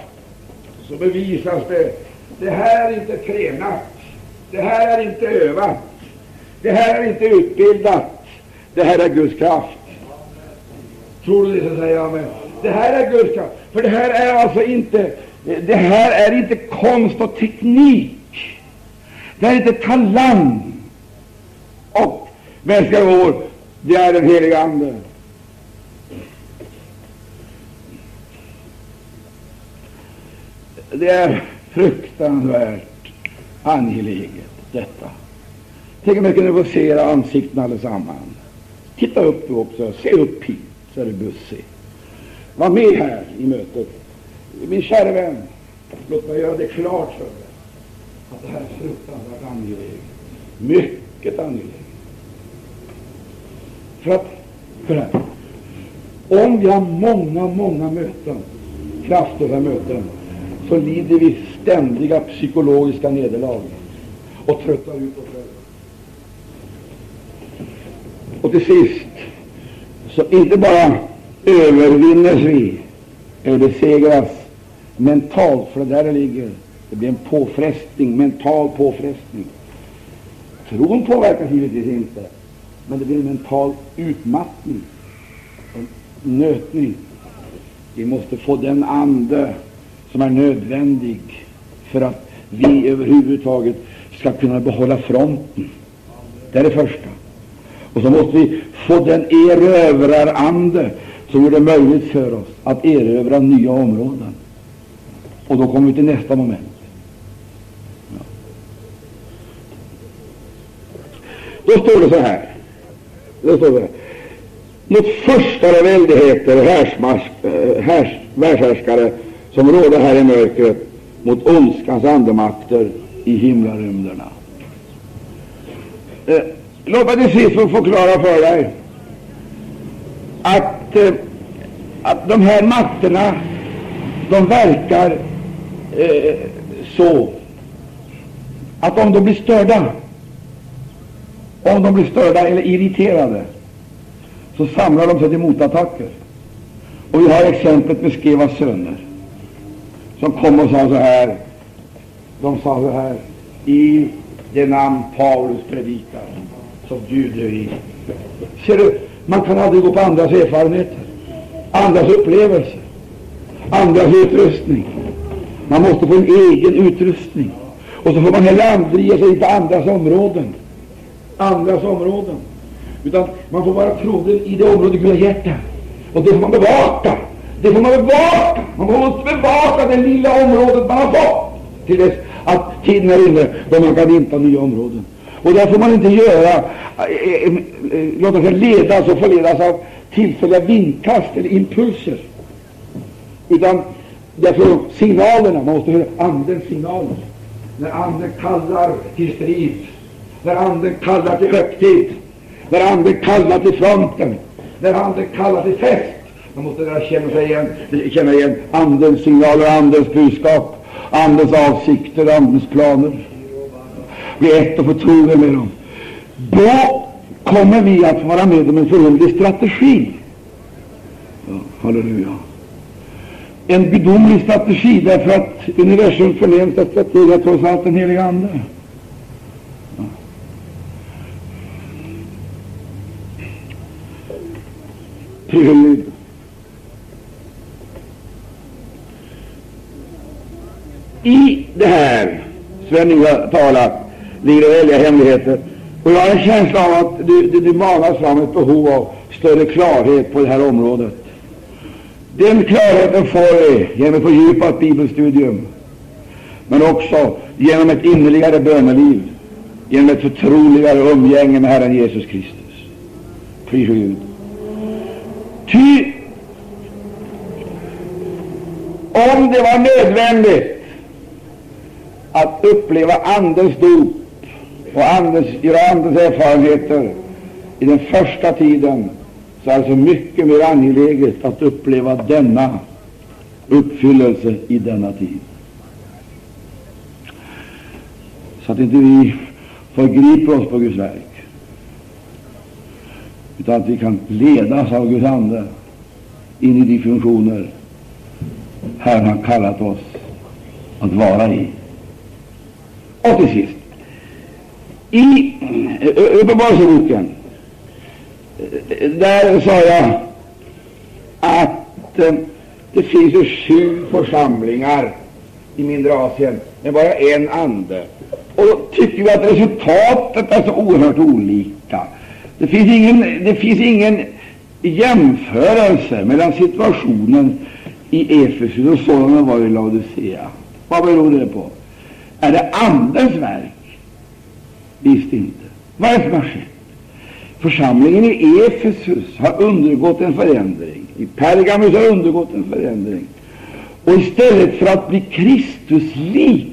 så bevisas det det här är inte tränat, det här är inte övat, det här är inte utbildat, det här är Guds kraft. Tror du det, så säger jag. med. det här är Guds kraft. För det här är alltså inte, det här är inte konst och teknik. Det är inte talang och mänskliga år. Det är den heliga Ande. Det är fruktansvärt angeläget, detta. Tänk om jag kunde få se era ansikten allesammans. Titta upp du också. Se upp hit, så är det bussig. Var med här i mötet. Min kära vän, låt mig göra det klart för dig att det här är fruktansvärt angeläget. Mycket angeläget. För att, för att om vi har många, många möten, kraftfulla möten, så lider vi ständiga psykologiska nederlag och tröttar ut oss själva. Och till sist, så inte bara övervinnes vi eller besegras mentalt, för det där ligger det blir en påfrestning, mental påfrestning. Tron påverkas givetvis inte, men det blir en mental utmattning, en nötning. Vi måste få den ande som är nödvändig för att vi överhuvudtaget ska kunna behålla fronten. Det är det första. Och så måste vi få den erövrarande som gör det möjligt för oss att erövra nya områden. Och då kommer vi till nästa moment. Ja. Då står det så här. Då står det mot förstare väldigheter och eh, härs, världshärskare som råder här i mörkret mot ondskans andemakter i himlarymderna. Eh, låt mig till sist få förklara för dig att, eh, att de här makterna de verkar eh, så att om de blir störda, om de blir störda eller irriterade, så samlar de sig till motattacker. Och vi har exemplet med Skevas söner som kom och sa så här. De sa så här. I det namn Paulus predikar så bjuder vi. Ser du, Man kan aldrig gå på andras erfarenheter, andras upplevelser, andras utrustning. Man måste få en egen utrustning. Och så får man heller aldrig ge sig på andras områden. Andras områden. Utan man får vara trogen i det område Gud har gett. Och det får man bevaka. Det får man bevaka. Man måste bevaka det lilla området man har fått. Till dess att tiden är inne då man kan inta nya områden. Och där får man inte göra, eh, eh, eh, låta sig ledas och förledas av tillfälliga vindkast eller impulser. Utan därför signalerna, man måste höra andens signaler. När anden kallar till strid, när anden kallar till högtid, när anden kallar till fronten, när anden kallar till fest. Man måste lära känna, sig igen, känna igen andens signaler, andens budskap, andens avsikter, andens planer. Bli ett och förtrogen med dem. Då kommer vi att vara med om en förunderlig strategi. Ja, halleluja. En gudomlig strategi, därför att universums förnämsta strategi är trots allt den heliga Ande. Gud. I det här som jag har talat ligger det väldiga hemligheter. Och jag har en känsla av att du, du, du manar fram ett behov av större klarhet på det här området. Den klarheten får vi genom ett fördjupat bibelstudium, men också genom ett innerligare böneliv, genom ett förtroligare umgänge med Herren Jesus Kristus. Pris Gud. Ty om det var nödvändigt att uppleva Andens dop och andens, göra Andens erfarenheter i den första tiden, så är det så mycket mer angeläget att uppleva denna uppfyllelse i denna tid. Så att inte vi förgriper oss på Guds verk utan att vi kan ledas av Guds ande in i de funktioner Herren har kallat oss att vara i. Och till sist, i eh, eh, Uppenbarelseboken, eh, där sa jag att det finns ju sju församlingar i mindre Asien med bara en ande. Och då tycker vi att resultatet är så oerhört olika. Det finns ingen, det finns ingen jämförelse mellan situationen i Efesus och sådan var i Laodicea. Vad beror det på? Är det Andens verk? Visst inte. Vad är det som har skett? Församlingen i Efesus har undergått en förändring. I Pergamus har undergått en förändring. Och istället för att bli Kristuslik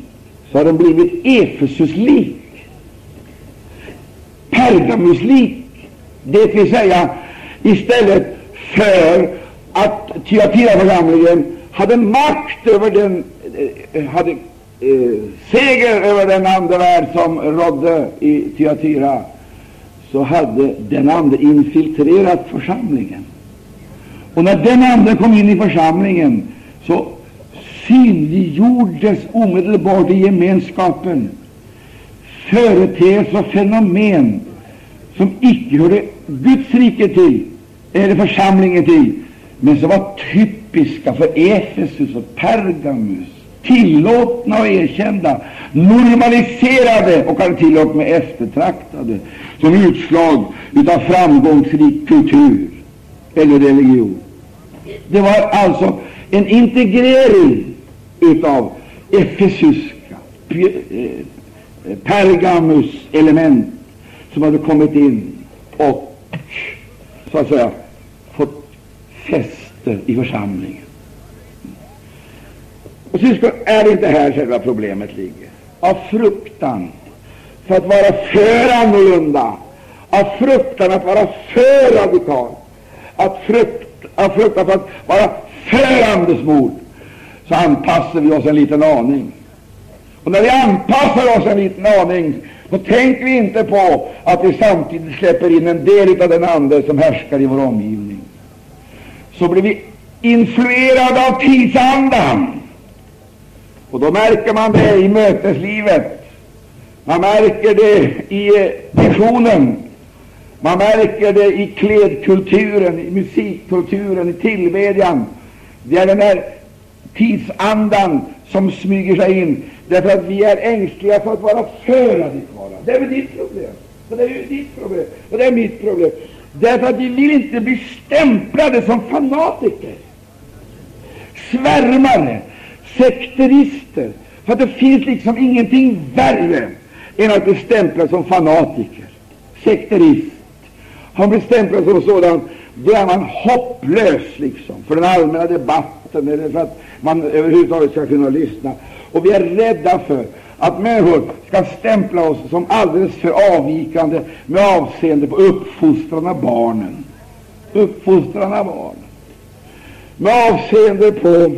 så har de blivit Efesuslik. Pergamuslik det vill säga, istället för att Tyatira församlingen hade makt över den, eh, hade Eh, seger över den andevärld som rådde i Thyatira, så hade den ande infiltrerat församlingen. Och när den ande kom in i församlingen, så synliggjordes omedelbart i gemenskapen företeelser och fenomen som icke hörde Guds rike till, eller församlingen till, men som var typiska för Efesus och Pergamus, tillåtna och erkända, normaliserade och kanske till och med eftertraktade som utslag av framgångsrik kultur eller religion. Det var alltså en integrering utav efesuska, eh, Pergamus element som hade kommit in och så att säga fått fäste i församlingen. Och syskon, är det inte här själva problemet ligger? Av fruktan för att vara för annorlunda, av fruktan att vara för radikal, att frukt, av fruktan för att vara för andesmord, så anpassar vi oss en liten aning. Och när vi anpassar oss en liten aning då tänker vi inte på att vi samtidigt släpper in en del av den ande som härskar i vår omgivning. Så blir vi influerade av tidsandan. Och då märker man det i möteslivet. Man märker det i eh, visionen. Man märker det i klädkulturen, i musikkulturen, i tillbedjan. Det är den här tidsandan som smyger sig in, därför att vi är ängsliga för att vara för radikala. Det är väl ditt problem, och det är ju ditt problem, och det är mitt problem. Därför att vi vill inte bli stämplade som fanatiker, svärmare, sekterister. För att det finns liksom ingenting värre än att bli stämplad som fanatiker, sekterist. Han man stämplad som sådan, då är man hopplös liksom för den allmänna debatten eller för att man överhuvudtaget ska kunna lyssna. Och vi är rädda för att människor ska stämpla oss som alldeles för avvikande med avseende på uppfostran av barnen. Uppfostran av barnen. Med avseende på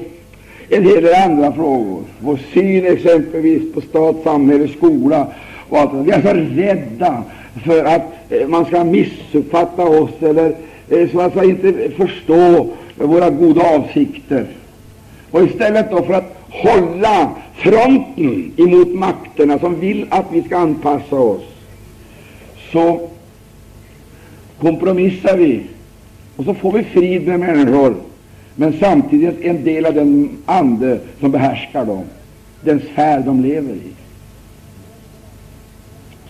en hel del andra frågor. Vår syn exempelvis på stat, samhälle, skola och allt det. Vi är så rädda för att eh, man ska missuppfatta oss eller eh, så att säga inte förstå våra goda avsikter. Och istället då för att hålla fronten emot makterna som vill att vi ska anpassa oss, så kompromissar vi och så får vi frid med människor, men samtidigt en del av den ande som behärskar dem, den sfär de lever i.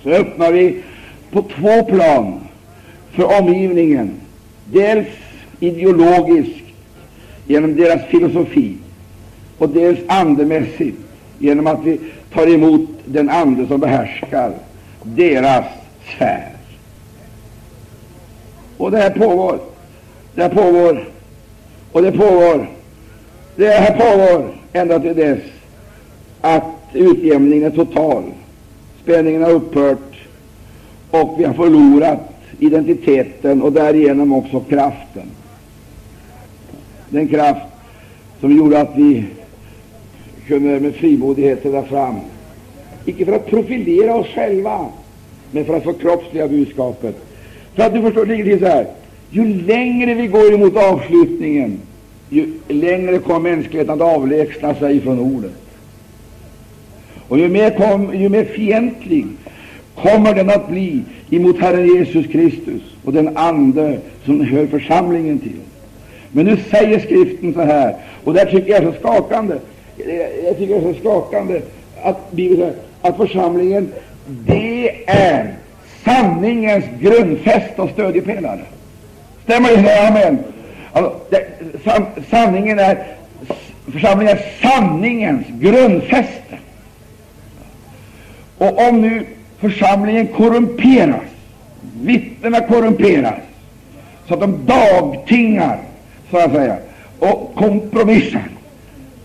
Så öppnar vi på två plan för omgivningen, dels ideologiskt genom deras filosofi, och dels andemässigt genom att vi tar emot den ande som behärskar deras sfär. Och det här pågår, det här pågår, och det pågår, det här pågår ända till dess att utjämningen är total, spänningen har upphört och vi har förlorat identiteten och därigenom också kraften. Den kraft som gjorde att vi kunde med frimodighet träda fram, icke för att profilera oss själva, men för att förkroppsliga budskapet. För att du förstår, det ligger så här, ju längre vi går emot avslutningen, ju längre kommer mänskligheten att avlägsna sig från ordet. Och ju mer, kom, ju mer fientlig kommer den att bli emot Herren Jesus Kristus och den ande som hör församlingen till. Men nu säger Skriften så här, och det tycker jag är så skakande. Jag tycker det är så skakande att Bibeln att församlingen, det är sanningens grundfästa och stödjepelare. Stämmer det? Amen. Alltså, det, san, sanningen är, församlingen är sanningens grundfäste. Och om nu församlingen korrumperas, vittnena korrumperas, så att de dagtingar, så att säga, och kompromissar,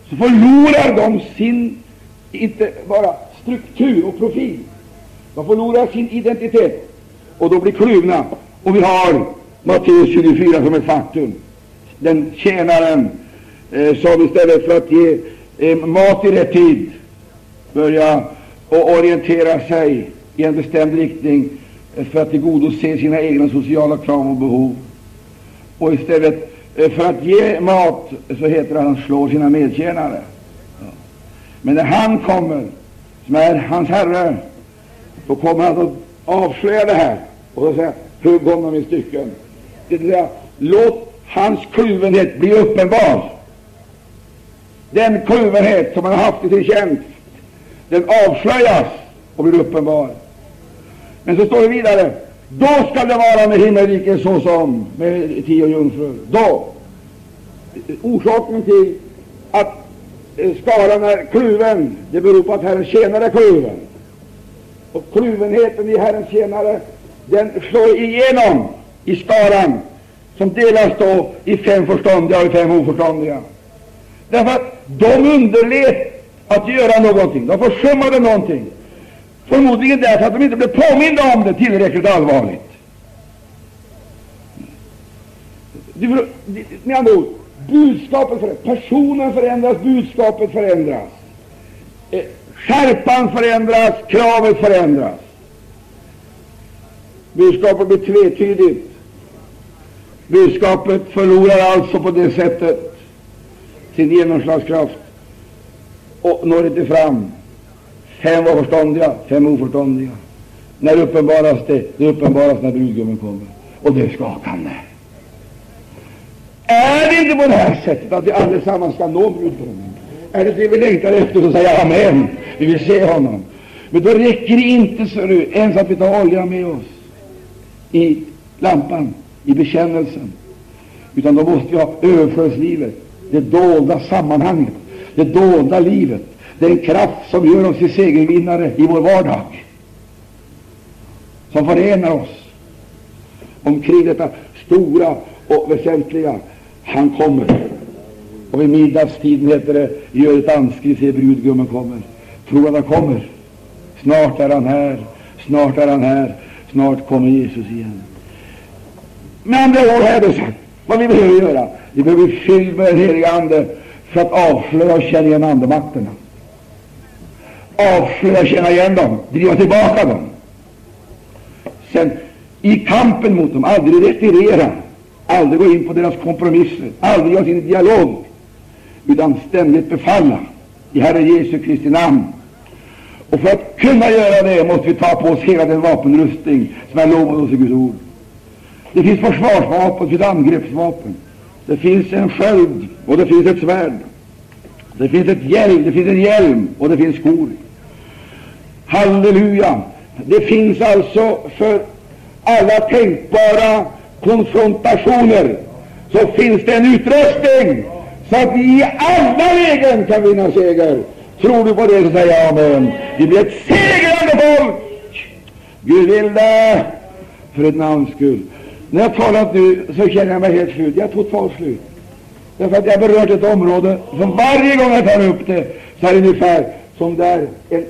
så förlorar de sin, inte bara struktur och profil, de förlorar sin identitet, och de blir kluvna. Och vi har Matteus 24 som ett faktum. Den tjänaren eh, som istället för att ge eh, mat i rätt tid börjar och orientera sig i en bestämd riktning eh, för att tillgodose sina egna sociala krav och behov. Och istället eh, för att ge mat, så heter det att han slår sina medtjänare. Men när han kommer, som är hans herre, då kommer han att avslöja det här och säga hugg honom i stycken. Det vill säga, låt hans kluvenhet bli uppenbar. Den kluvenhet som han har haft i sin tjänst, den avslöjas och blir uppenbar. Men så står det vidare då skall det vara med himmelriket såsom med tio jungfrur. Då! Orsaken till att eh, skaran är kluven, det beror på att Herrens tjänare är kluven. Och kluvenheten i Herrens tjänare, den slår igenom i skaran, som delas då i fem förståndiga och fem oförståndiga. Därför att de underlät att göra någonting, de försummade någonting. Förmodligen därför att de inte blev påminda om det tillräckligt allvarligt. Med andra ord, budskapet förändras, personen förändras, budskapet förändras. Eh, skärpan förändras, kravet förändras. Budskapet blir tvetydigt. Budskapet förlorar alltså på det sättet sin genomslagskraft och når inte fram. Fem var förståndiga, fem oförståndiga. När uppenbaras det? Det uppenbaras när brudgummen kommer. Och det är skakande. Är det inte på det här sättet att vi allesammans ska nå brudgummen? Är det det vi längtar efter, så säger amen. Vi vill se honom. Men då räcker det inte så nu, ens att vi tar olja med oss i lampan, i bekännelsen. Utan då måste vi ha överflödslivet, det dolda sammanhanget, det dolda livet, den kraft som gör oss till segervinnare i vår vardag, som förenar oss omkring detta stora och väsentliga. Han kommer. Och vid middagstiden heter det, gör ett anskri, se brudgummen kommer. Tror att han kommer. Snart är han här, snart är han här, snart kommer Jesus igen. Med andra ord har jag sagt, vad vi behöver göra. Vi behöver bli fyllda med den heliga Ande för att avslöja och känna igen andemakterna. Avslöja och känna igen dem, driva tillbaka dem. Sen i kampen mot dem, aldrig retirera, aldrig gå in på deras kompromisser, aldrig göra sin dialog, utan ständigt befalla i Herre Jesu Kristi namn. Och för att kunna göra det måste vi ta på oss hela den vapenrustning som är lovad oss i Guds ord. Det finns försvarsvapen, det finns angreppsvapen, det finns en sköld och det finns ett svärd. Det finns ett hjälm, det finns en hjälm och det finns skor. Halleluja! Det finns alltså för alla tänkbara konfrontationer så finns det en utrustning så att vi i alla lägen kan vinna seger. Tror du på det, så säger jag amen. Vi blir ett segrande folk. Gud vill det för ett namns skull. När jag talat nu så känner jag mig helt slut. Jag är totalt slut. Därför att jag har berört ett område som varje gång jag tar upp det så är det ungefär som där en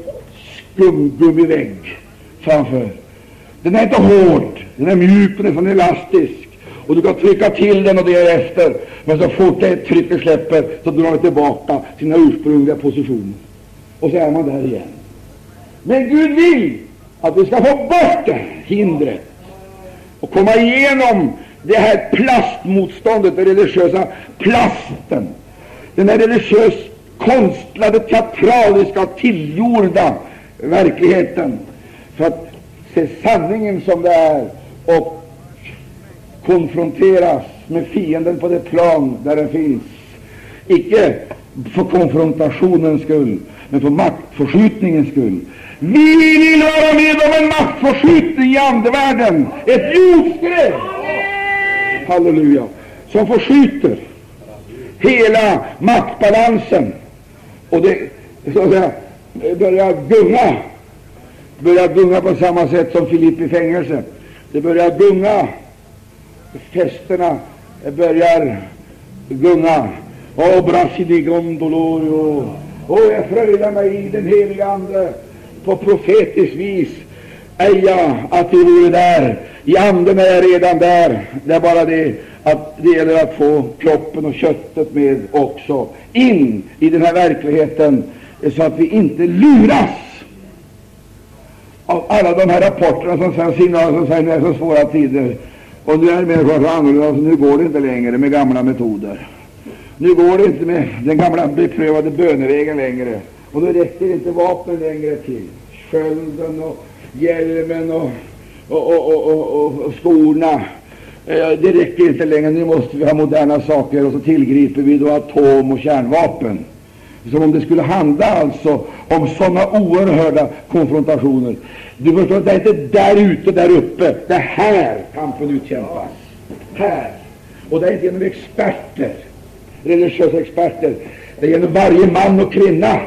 skumgummivägg framför. Den är inte hård, den är mjuk, den är elastisk. Och du kan trycka till den och därefter, men så fort det trycket släpper så drar den tillbaka sina ursprungliga positioner. Och så är man där igen. Men Gud vill att vi ska få bort det hindret och komma igenom det här plastmotståndet, den religiösa plasten, den här religiöst konstlade, teatraliska, tillgjorda verkligheten, för att se sanningen som det är och konfronteras med fienden på det plan där den finns. Icke för konfrontationens skull, men för maktförskjutningens skull. Vi vill vara med om en maktförskjutning i andevärlden, ett jordskred, halleluja, som förskjuter hela maktbalansen. Och det så säga, börjar gunga, börjar gunga på samma sätt som Filip i fängelse. Det börjar gunga, festerna börjar gunga. Åh, brasidi gondolorio. Åh, jag fröjdar mig i den heliga Ande på profetiskt vis. Eja, att vi vore där. I anden är jag redan där. Det är bara det att det gäller att få kroppen och köttet med också in i den här verkligheten så att vi inte luras av alla de här rapporterna som säger signaler som säger att det är så svåra tider. Och nu är människor så annorlunda, så nu går det inte längre med gamla metoder. Nu går det inte med den gamla beprövade bönevägen längre. Och då räcker inte vapnen längre till. Skölden och hjälmen och, och, och, och, och skorna. Eh, det räcker inte längre. Nu måste vi ha moderna saker och så tillgriper vi då atom och kärnvapen. Som om det skulle handla alltså om sådana oerhörda konfrontationer. Du förstår, det är inte där ute, där uppe. Det är här kampen utkämpas. Här. Och det är inte genom experter, religiösa experter. Det är genom varje man och kvinna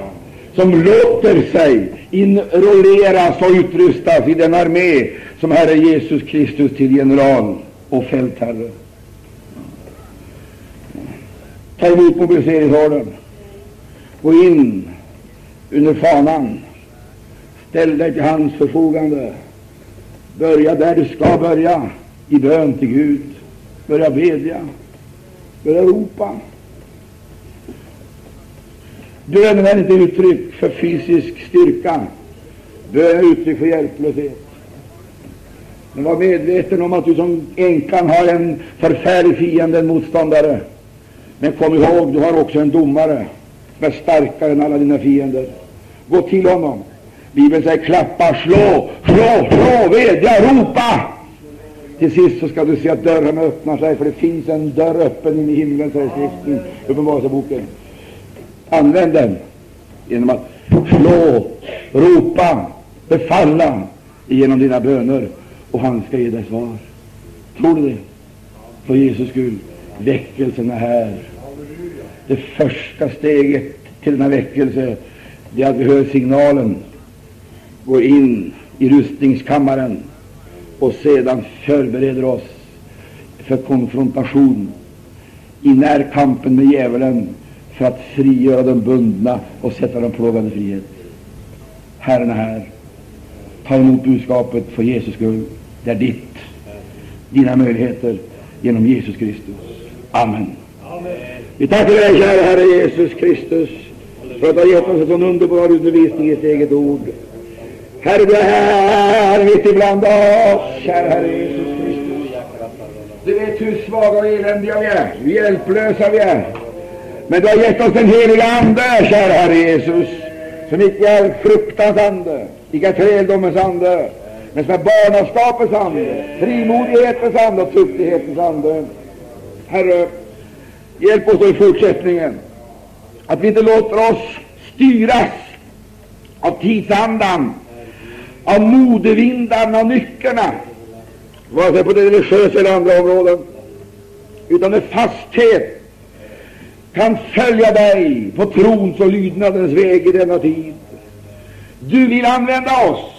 som låter sig inrolleras och utrustas i den armé som Herre Jesus Kristus till general och fältherre. Ta emot mobiliseringsordern. Gå in under fanan. Ställ dig till hans förfogande. Börja där du ska börja, i bön till Gud. Börja bedja. Börja ropa. Bönen är inte uttryck för fysisk styrka. Bönen är uttryck för hjälplöshet. Men var medveten om att du som änkan har en förfärlig fiende, en motståndare. Men kom ihåg, du har också en domare som är starkare än alla dina fiender. Gå till honom. Bibeln säger klappa, slå, slå, slå, vädja, ropa. Till sist så ska du se att dörrarna öppnar sig, för det finns en dörr öppen in i himlen, säger skriften, Uppenbarelseboken. Använd den genom att slå, ropa, befalla genom dina böner, och han ska ge dig svar. Tror du det? För Jesus skull. Väckelsen är här. Det första steget till denna väckelse det är att vi hör signalen, går in i rustningskammaren och sedan förbereder oss för konfrontation i närkampen med djävulen för att frigöra de bundna och sätta dem plågade frihet. Herren är här. Ta emot budskapet för Jesus skull. Det är ditt. Dina möjligheter genom Jesus Kristus. Amen. Amen. Vi tackar dig, kära Herre Jesus Kristus, för att du har gett oss en sån underbar undervisning i ditt eget ord. Herre, du är här mitt ibland oss, kära Herre Jesus Kristus. Du vet hur svaga och eländiga vi är, hur hjälplösa vi är. Men du har gett oss den heliga Ande, kära Herre Jesus, som icke är fruktans ande, icke är träldomens ande, men som är barnaskapets ande, frimodighetens ande och tuktighetens ande. Herre, hjälp oss då i fortsättningen att vi inte låter oss styras av tidsandan, av modevindarna och nyckerna, vare sig på det religiösa eller andra områden, utan med fasthet kan följa dig på trons och lydnadens väg i denna tid. Du vill använda oss